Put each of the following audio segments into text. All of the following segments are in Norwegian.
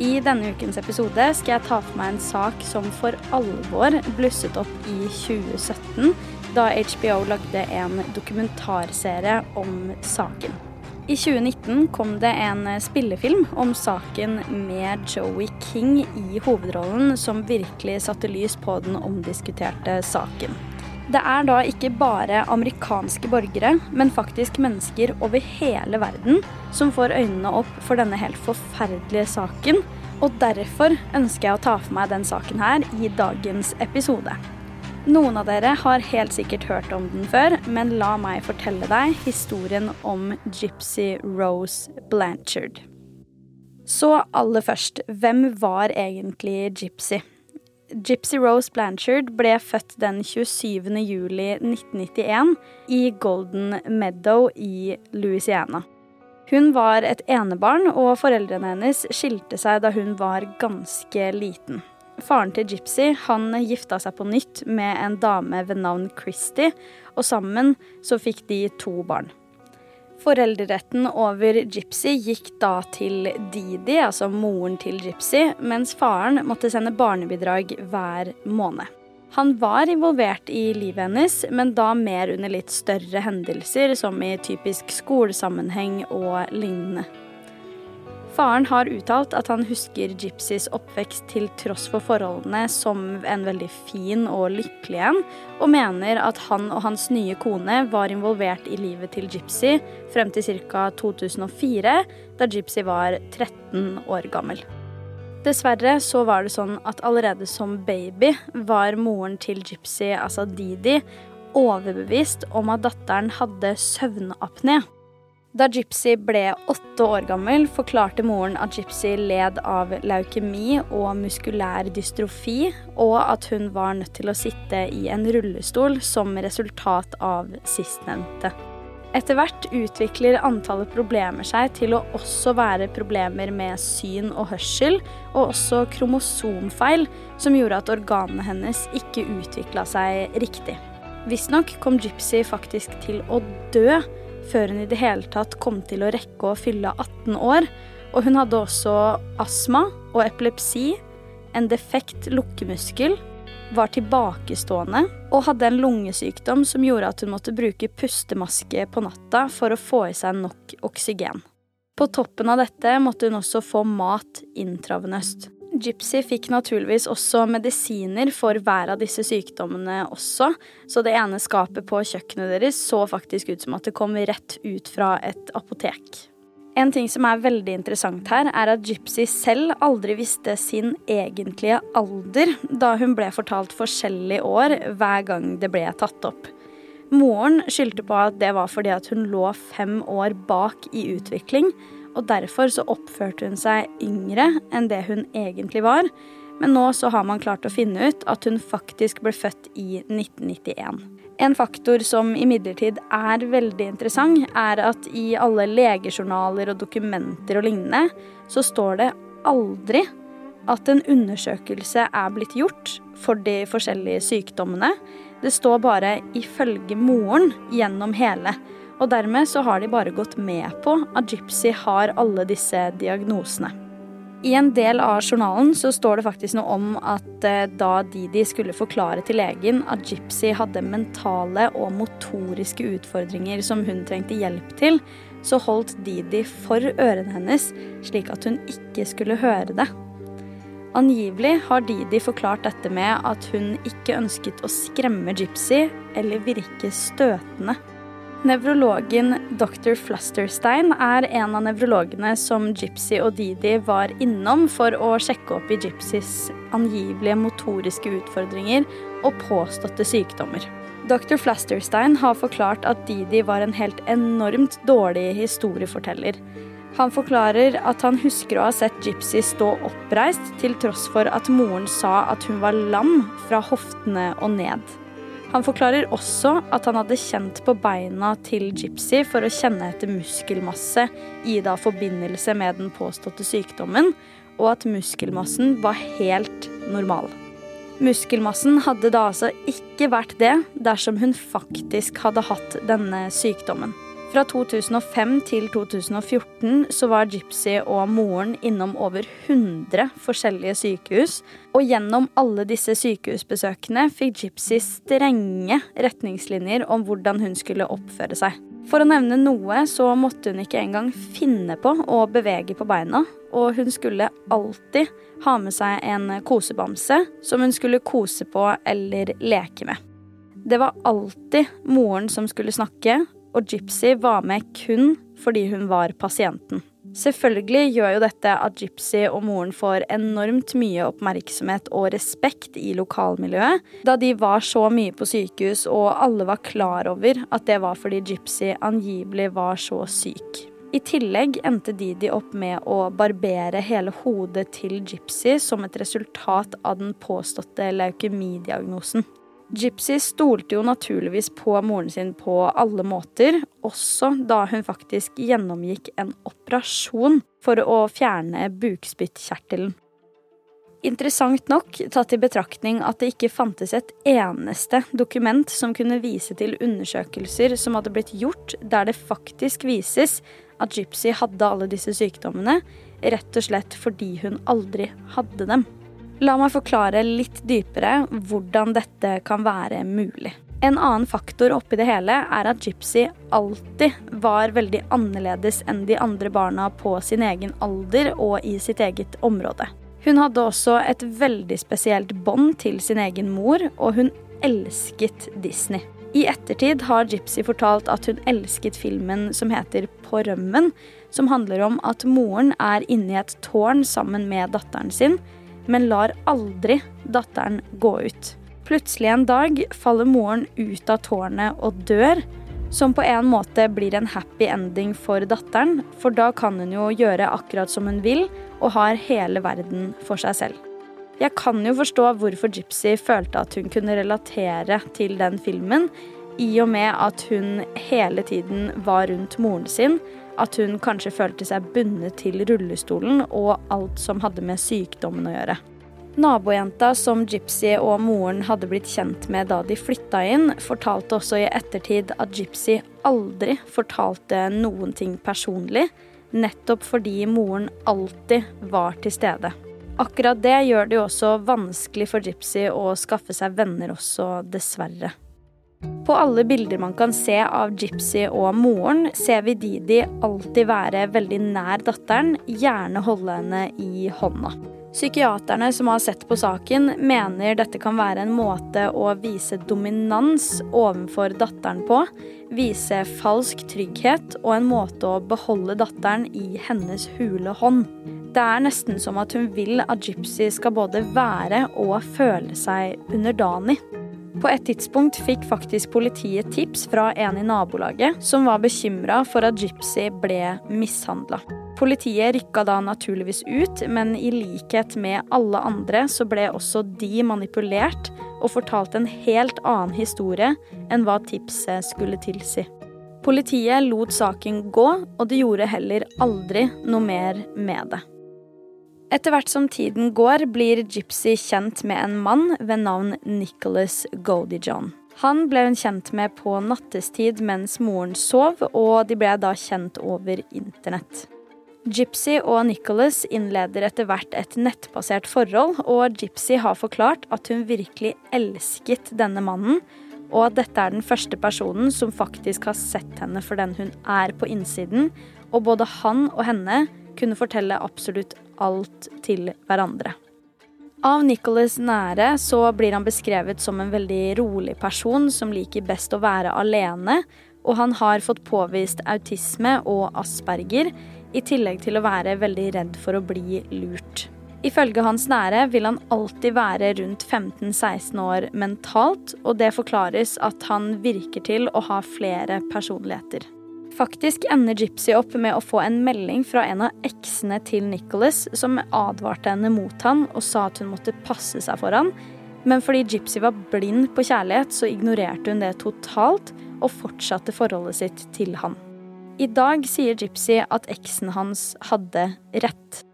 I denne ukens episode skal jeg ta for meg en sak som for alvor blusset opp i 2017, da HBO lagde en dokumentarserie om saken. I 2019 kom det en spillefilm om saken med Joey King i hovedrollen, som virkelig satte lys på den omdiskuterte saken. Det er da ikke bare amerikanske borgere, men faktisk mennesker over hele verden som får øynene opp for denne helt forferdelige saken, og derfor ønsker jeg å ta for meg den saken her i dagens episode. Noen av dere har helt sikkert hørt om den før, men la meg fortelle deg historien om Gypsy Rose Blanchard. Så aller først, hvem var egentlig Gypsy? Gypsy Rose Blanchard ble født den 27. juli 1991 i Golden Meadow i Louisiana. Hun var et enebarn, og foreldrene hennes skilte seg da hun var ganske liten. Faren til Gypsy han gifta seg på nytt med en dame ved navn Christy, og sammen så fikk de to barn. Foreldreretten over Gypsy gikk da til Didi, altså moren til Gypsy, mens faren måtte sende barnebidrag hver måned. Han var involvert i livet hennes, men da mer under litt større hendelser, som i typisk skolesammenheng og lignende. Faren har uttalt at han husker Gypsys oppvekst til tross for forholdene som en veldig fin og lykkelig en, og mener at han og hans nye kone var involvert i livet til Gypsy frem til ca. 2004, da Gypsy var 13 år gammel. Dessverre så var det sånn at allerede som baby var moren til Gypsy, altså Didi, overbevist om at datteren hadde søvnapné. Da Gypsy ble åtte år gammel, forklarte moren at Gypsy led av leukemi og muskulær dystrofi, og at hun var nødt til å sitte i en rullestol som resultat av sistnevnte. Etter hvert utvikler antallet problemer seg til å også være problemer med syn og hørsel, og også kromosomfeil, som gjorde at organene hennes ikke utvikla seg riktig. Visstnok kom Gypsy faktisk til å dø før hun i det hele tatt kom til å rekke å fylle 18 år, og hun hadde også astma og epilepsi, en defekt lukkemuskel, var tilbakestående og hadde en lungesykdom som gjorde at hun måtte bruke pustemaske på natta for å få i seg nok oksygen. På toppen av dette måtte hun også få mat intravenøst. Gypsy fikk naturligvis også medisiner for hver av disse sykdommene også, så det ene skapet på kjøkkenet deres så faktisk ut som at det kom rett ut fra et apotek. En ting som er veldig interessant her, er at Gypsy selv aldri visste sin egentlige alder da hun ble fortalt forskjellige år hver gang det ble tatt opp. Moren skyldte på at det var fordi at hun lå fem år bak i utvikling, og derfor så oppførte hun seg yngre enn det hun egentlig var. Men nå så har man klart å finne ut at hun faktisk ble født i 1991. En faktor som imidlertid er veldig interessant, er at i alle legejournaler og dokumenter og lignende, så står det aldri at en undersøkelse er blitt gjort for de forskjellige sykdommene. Det står bare 'ifølge moren' gjennom hele. Og dermed så har de bare gått med på at Gypsy har alle disse diagnosene. I en del av journalen så står det faktisk noe om at eh, da Didi skulle forklare til legen at Gypsy hadde mentale og motoriske utfordringer som hun trengte hjelp til, så holdt Didi for ørene hennes, slik at hun ikke skulle høre det. Angivelig har Didi forklart dette med at hun ikke ønsket å skremme Gypsy eller virke støtende. Nevrologen dr. Flusterstein er en av nevrologene som Gypsy og Didi var innom for å sjekke opp i Gypsys angivelige motoriske utfordringer og påståtte sykdommer. Dr. Flusterstein har forklart at Didi var en helt enormt dårlig historieforteller. Han forklarer at han husker å ha sett Gypsy stå oppreist, til tross for at moren sa at hun var lam fra hoftene og ned. Han forklarer også at han hadde kjent på beina til Gypsy for å kjenne etter muskelmasse i da forbindelse med den påståtte sykdommen, og at muskelmassen var helt normal. Muskelmassen hadde da altså ikke vært det dersom hun faktisk hadde hatt denne sykdommen. Fra 2005 til 2014 så var Gypsy og moren innom over 100 forskjellige sykehus. Og gjennom alle disse sykehusbesøkene fikk Gypsy strenge retningslinjer om hvordan hun skulle oppføre seg. For å nevne noe så måtte hun ikke engang finne på å bevege på beina. Og hun skulle alltid ha med seg en kosebamse som hun skulle kose på eller leke med. Det var alltid moren som skulle snakke, og Gypsy var med kun fordi hun var pasienten. Selvfølgelig gjør jo dette at Gypsy og moren får enormt mye oppmerksomhet og respekt i lokalmiljøet, da de var så mye på sykehus og alle var klar over at det var fordi Gypsy angivelig var så syk. I tillegg endte Didi opp med å barbere hele hodet til Gypsy som et resultat av den påståtte leukemidiagnosen. Gypsy stolte jo naturligvis på moren sin på alle måter, også da hun faktisk gjennomgikk en operasjon for å fjerne bukspyttkjertelen. Interessant nok, tatt i betraktning at det ikke fantes et eneste dokument som kunne vise til undersøkelser som hadde blitt gjort der det faktisk vises at Gypsy hadde alle disse sykdommene, rett og slett fordi hun aldri hadde dem. La meg forklare litt dypere hvordan dette kan være mulig. En annen faktor oppi det hele er at Gypsy alltid var veldig annerledes enn de andre barna på sin egen alder og i sitt eget område. Hun hadde også et veldig spesielt bånd til sin egen mor, og hun elsket Disney. I ettertid har Gypsy fortalt at hun elsket filmen som heter På rømmen, som handler om at moren er inne i et tårn sammen med datteren sin, men lar aldri datteren gå ut. Plutselig en dag faller moren ut av tårnet og dør, som på en måte blir en happy ending for datteren, for da kan hun jo gjøre akkurat som hun vil, og har hele verden for seg selv. Jeg kan jo forstå hvorfor Gypsy følte at hun kunne relatere til den filmen, i og med at hun hele tiden var rundt moren sin, at hun kanskje følte seg bundet til rullestolen og alt som hadde med sykdommen å gjøre. Nabojenta som Gypsy og moren hadde blitt kjent med da de flytta inn, fortalte også i ettertid at Gypsy aldri fortalte noen ting personlig, nettopp fordi moren alltid var til stede. Akkurat det gjør det jo også vanskelig for Gypsy å skaffe seg venner også, dessverre. På alle bilder man kan se av Gypsy og moren, ser vi Didi alltid være veldig nær datteren, gjerne holde henne i hånda. Psykiaterne som har sett på saken, mener dette kan være en måte å vise dominans overfor datteren på, vise falsk trygghet og en måte å beholde datteren i hennes hule hånd. Det er nesten som at hun vil at Gypsy skal både være og føle seg underdanig. På et tidspunkt fikk faktisk politiet tips fra en i nabolaget som var bekymra for at Gypsy ble mishandla. Politiet rykka da naturligvis ut, men i likhet med alle andre så ble også de manipulert og fortalt en helt annen historie enn hva tipset skulle tilsi. Politiet lot saken gå, og de gjorde heller aldri noe mer med det. Etter hvert som tiden går, blir Gypsy kjent med en mann ved navn Nicholas Goldie-John. Han ble hun kjent med på nattestid mens moren sov, og de ble da kjent over internett. Gypsy og Nicholas innleder etter hvert et nettbasert forhold, og Gypsy har forklart at hun virkelig elsket denne mannen, og at dette er den første personen som faktisk har sett henne for den hun er på innsiden, og både han og henne kunne fortelle absolutt alt til hverandre. Av Nicholas nære så blir han beskrevet som en veldig rolig person som liker best å være alene, og han har fått påvist autisme og asperger, i tillegg til å være veldig redd for å bli lurt. Ifølge hans nære vil han alltid være rundt 15-16 år mentalt, og det forklares at han virker til å ha flere personligheter. Faktisk ender Gypsy opp med å få en melding fra en av eksene til Nicholas som advarte henne mot han og sa at hun måtte passe seg for han, men fordi Gypsy var blind på kjærlighet, så ignorerte hun det totalt og fortsatte forholdet sitt til han. I dag sier Gypsy at eksen hans hadde rett.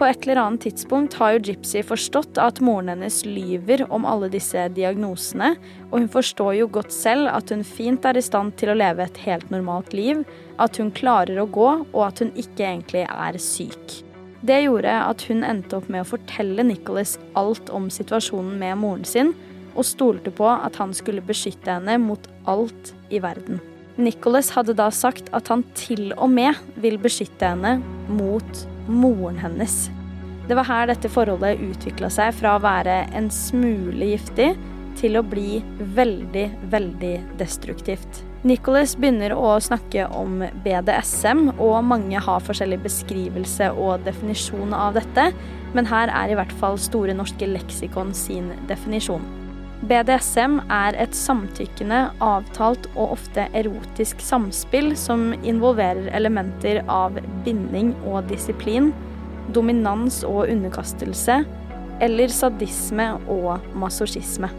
På et eller annet tidspunkt har jo Gypsy forstått at moren hennes lyver om alle disse diagnosene, og hun forstår jo godt selv at hun fint er i stand til å leve et helt normalt liv, at hun klarer å gå, og at hun ikke egentlig er syk. Det gjorde at hun endte opp med å fortelle Nicholas alt om situasjonen med moren sin, og stolte på at han skulle beskytte henne mot alt i verden. Nicholas hadde da sagt at han til og med vil beskytte henne mot moren hennes. Det var her dette forholdet utvikla seg fra å være en smule giftig til å bli veldig, veldig destruktivt. Nicholas begynner å snakke om BDSM, og mange har forskjellig beskrivelse og definisjon av dette, men her er i hvert fall Store norske leksikon sin definisjon. BDSM er et samtykkende, avtalt og ofte erotisk samspill som involverer elementer av binding og disiplin, dominans og underkastelse, eller sadisme og masochisme.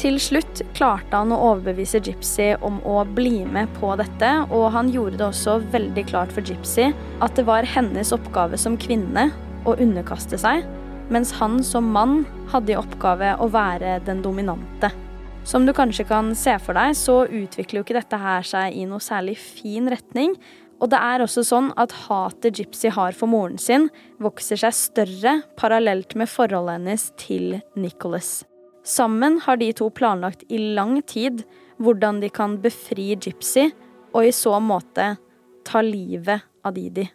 Til slutt klarte han å overbevise Gypsy om å bli med på dette, og han gjorde det også veldig klart for Gypsy at det var hennes oppgave som kvinne å underkaste seg, mens han som mann hadde i oppgave å være den dominante. Som du kanskje kan se for deg, så utvikler jo ikke dette her seg i noe særlig fin retning. Og det er også sånn at hatet Gypsy har for moren sin, vokser seg større parallelt med forholdet hennes til Nicholas. Sammen har de to planlagt i lang tid hvordan de kan befri Gypsy, og i så måte ta livet av Didi.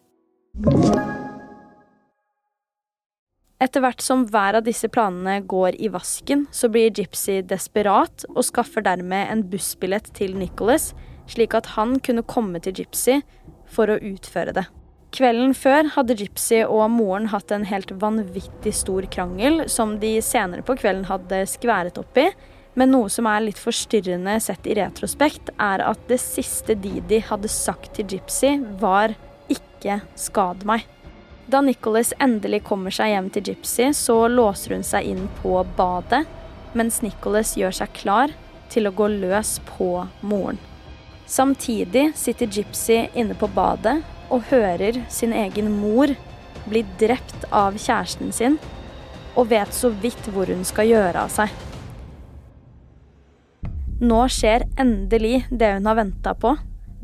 Etter hvert som hver av disse planene går i vasken, så blir Gypsy desperat og skaffer dermed en bussbillett til Nicholas, slik at han kunne komme til Gypsy for å utføre det. Kvelden før hadde Gypsy og moren hatt en helt vanvittig stor krangel, som de senere på kvelden hadde skværet opp i. Men noe som er litt forstyrrende sett i retrospekt, er at det siste Didi hadde sagt til Gypsy, var 'ikke skad meg'. Da Nicholas endelig kommer seg hjem til Gypsy, så låser hun seg inn på badet, mens Nicholas gjør seg klar til å gå løs på moren. Samtidig sitter Gypsy inne på badet og hører sin egen mor bli drept av kjæresten sin, og vet så vidt hvor hun skal gjøre av seg. Nå skjer endelig det hun har venta på,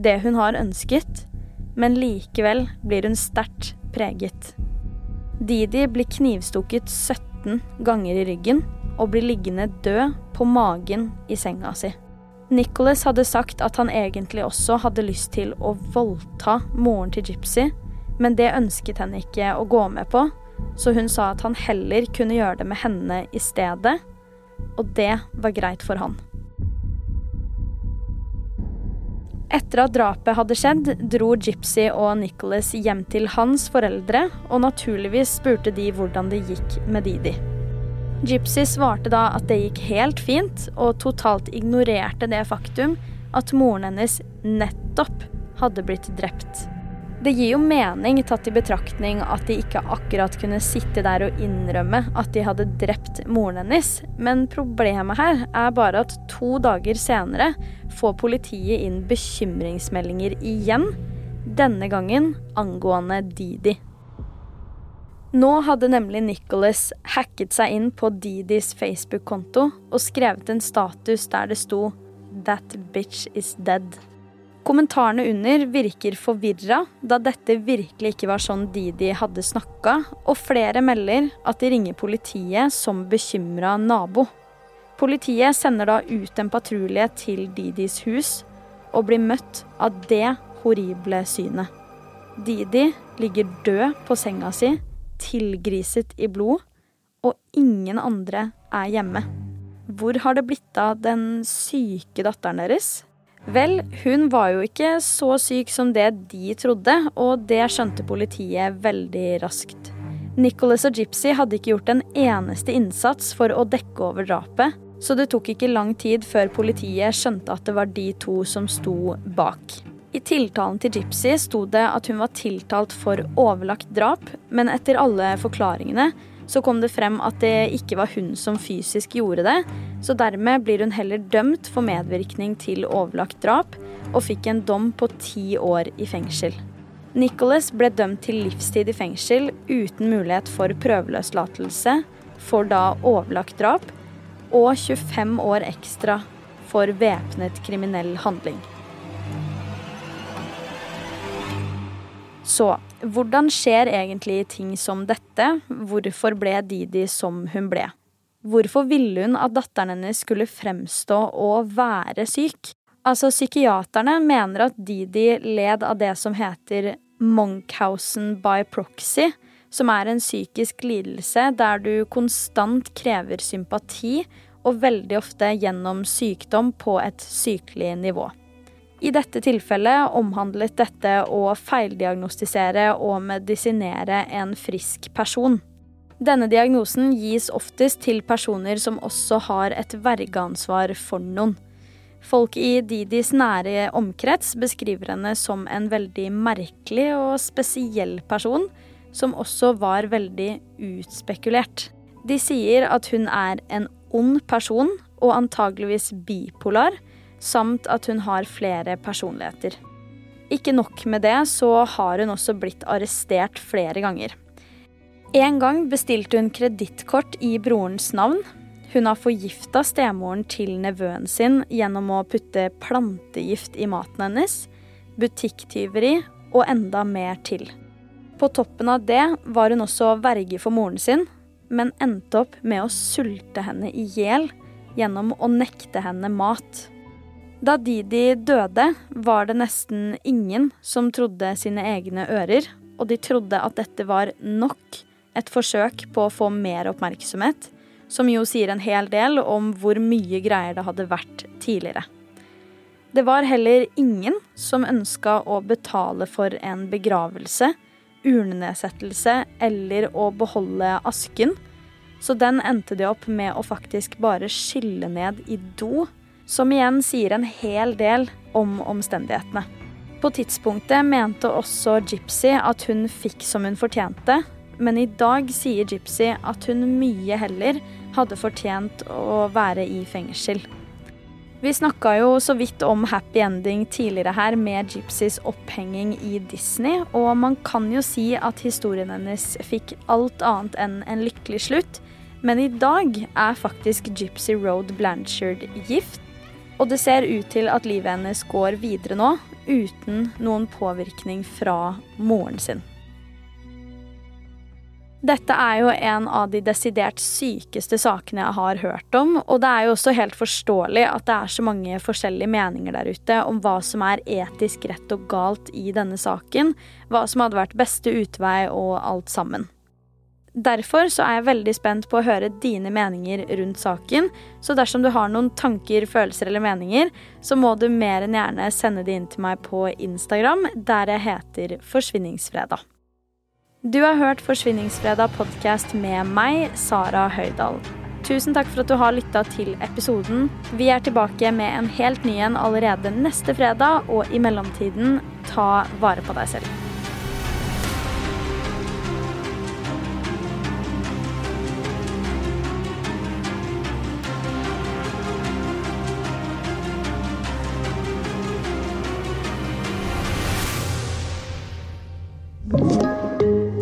det hun har ønsket, men likevel blir hun sterkt preget. Didi blir knivstukket 17 ganger i ryggen og blir liggende død på magen i senga si. Nicholas hadde sagt at han egentlig også hadde lyst til å voldta moren til Gypsy, men det ønsket henne ikke å gå med på, så hun sa at han heller kunne gjøre det med henne i stedet, og det var greit for han. Etter at drapet hadde skjedd, dro Gypsy og Nicholas hjem til hans foreldre, og naturligvis spurte de hvordan det gikk med Didi. Gypsy svarte da at det gikk helt fint, og totalt ignorerte det faktum at moren hennes nettopp hadde blitt drept. Det gir jo mening tatt i betraktning at de ikke akkurat kunne sitte der og innrømme at de hadde drept moren hennes, men problemet her er bare at to dager senere får politiet inn bekymringsmeldinger igjen, denne gangen angående Didi. Nå hadde nemlig Nicholas hacket seg inn på Didis Facebook-konto og skrevet en status der det sto 'That bitch is dead'. Kommentarene under virker forvirra, da dette virkelig ikke var sånn Didi hadde snakka, og flere melder at de ringer politiet som bekymra nabo. Politiet sender da ut en patrulje til Didis hus, og blir møtt av det horrible synet. Didi ligger død på senga si, tilgriset i blod, og ingen andre er hjemme. Hvor har det blitt av den syke datteren deres? Vel, hun var jo ikke så syk som det de trodde, og det skjønte politiet veldig raskt. Nicholas og Gypsy hadde ikke gjort en eneste innsats for å dekke over drapet, så det tok ikke lang tid før politiet skjønte at det var de to som sto bak. I tiltalen til Gypsy sto det at hun var tiltalt for overlagt drap, men etter alle forklaringene så kom det frem at det ikke var hun som fysisk gjorde det, så dermed blir hun heller dømt for medvirkning til overlagt drap, og fikk en dom på ti år i fengsel. Nicholas ble dømt til livstid i fengsel uten mulighet for prøveløslatelse for da overlagt drap, og 25 år ekstra for væpnet kriminell handling. Så hvordan skjer egentlig ting som dette? Hvorfor ble Didi som hun ble? Hvorfor ville hun at datteren hennes skulle fremstå og være syk? Altså, Psykiaterne mener at Didi led av det som heter Monkhausen by proxy, som er en psykisk lidelse der du konstant krever sympati, og veldig ofte gjennom sykdom på et sykelig nivå. I dette tilfellet omhandlet dette å feildiagnostisere og medisinere en frisk person. Denne diagnosen gis oftest til personer som også har et vergeansvar for noen. Folk i Didis nære omkrets beskriver henne som en veldig merkelig og spesiell person, som også var veldig utspekulert. De sier at hun er en ond person og antageligvis bipolar, samt at hun har flere personligheter. Ikke nok med det, så har hun også blitt arrestert flere ganger. En gang bestilte hun kredittkort i brorens navn. Hun har forgifta stemoren til nevøen sin gjennom å putte plantegift i maten hennes, butikktyveri og enda mer til. På toppen av det var hun også verge for moren sin, men endte opp med å sulte henne i hjel gjennom å nekte henne mat. Da Didi døde, var det nesten ingen som trodde sine egne ører, og de trodde at dette var nok et forsøk på å få mer oppmerksomhet, som jo sier en hel del om hvor mye greier det hadde vært tidligere. Det var heller ingen som ønska å betale for en begravelse, urnenedsettelse eller å beholde asken, så den endte de opp med å faktisk bare skylle ned i do som igjen sier en hel del om omstendighetene. På tidspunktet mente også Gypsy at hun fikk som hun fortjente, men i dag sier Gypsy at hun mye heller hadde fortjent å være i fengsel. Vi snakka jo så vidt om happy ending tidligere her med Gypsys opphenging i Disney, og man kan jo si at historien hennes fikk alt annet enn en lykkelig slutt, men i dag er faktisk Gypsy Road Blanchard gift og det ser ut til at livet hennes går videre nå, uten noen påvirkning fra moren sin. Dette er jo en av de desidert sykeste sakene jeg har hørt om, og det er jo også helt forståelig at det er så mange forskjellige meninger der ute om hva som er etisk rett og galt i denne saken, hva som hadde vært beste utvei og alt sammen. Derfor så er jeg veldig spent på å høre dine meninger rundt saken. Så dersom du har noen tanker, følelser eller meninger, så må du mer enn gjerne sende de inn til meg på Instagram, der jeg heter Forsvinningsfredag. Du har hørt Forsvinningsfredag podkast med meg, Sara Høydahl. Tusen takk for at du har lytta til episoden. Vi er tilbake med en helt ny en allerede neste fredag, og i mellomtiden, ta vare på deg selv.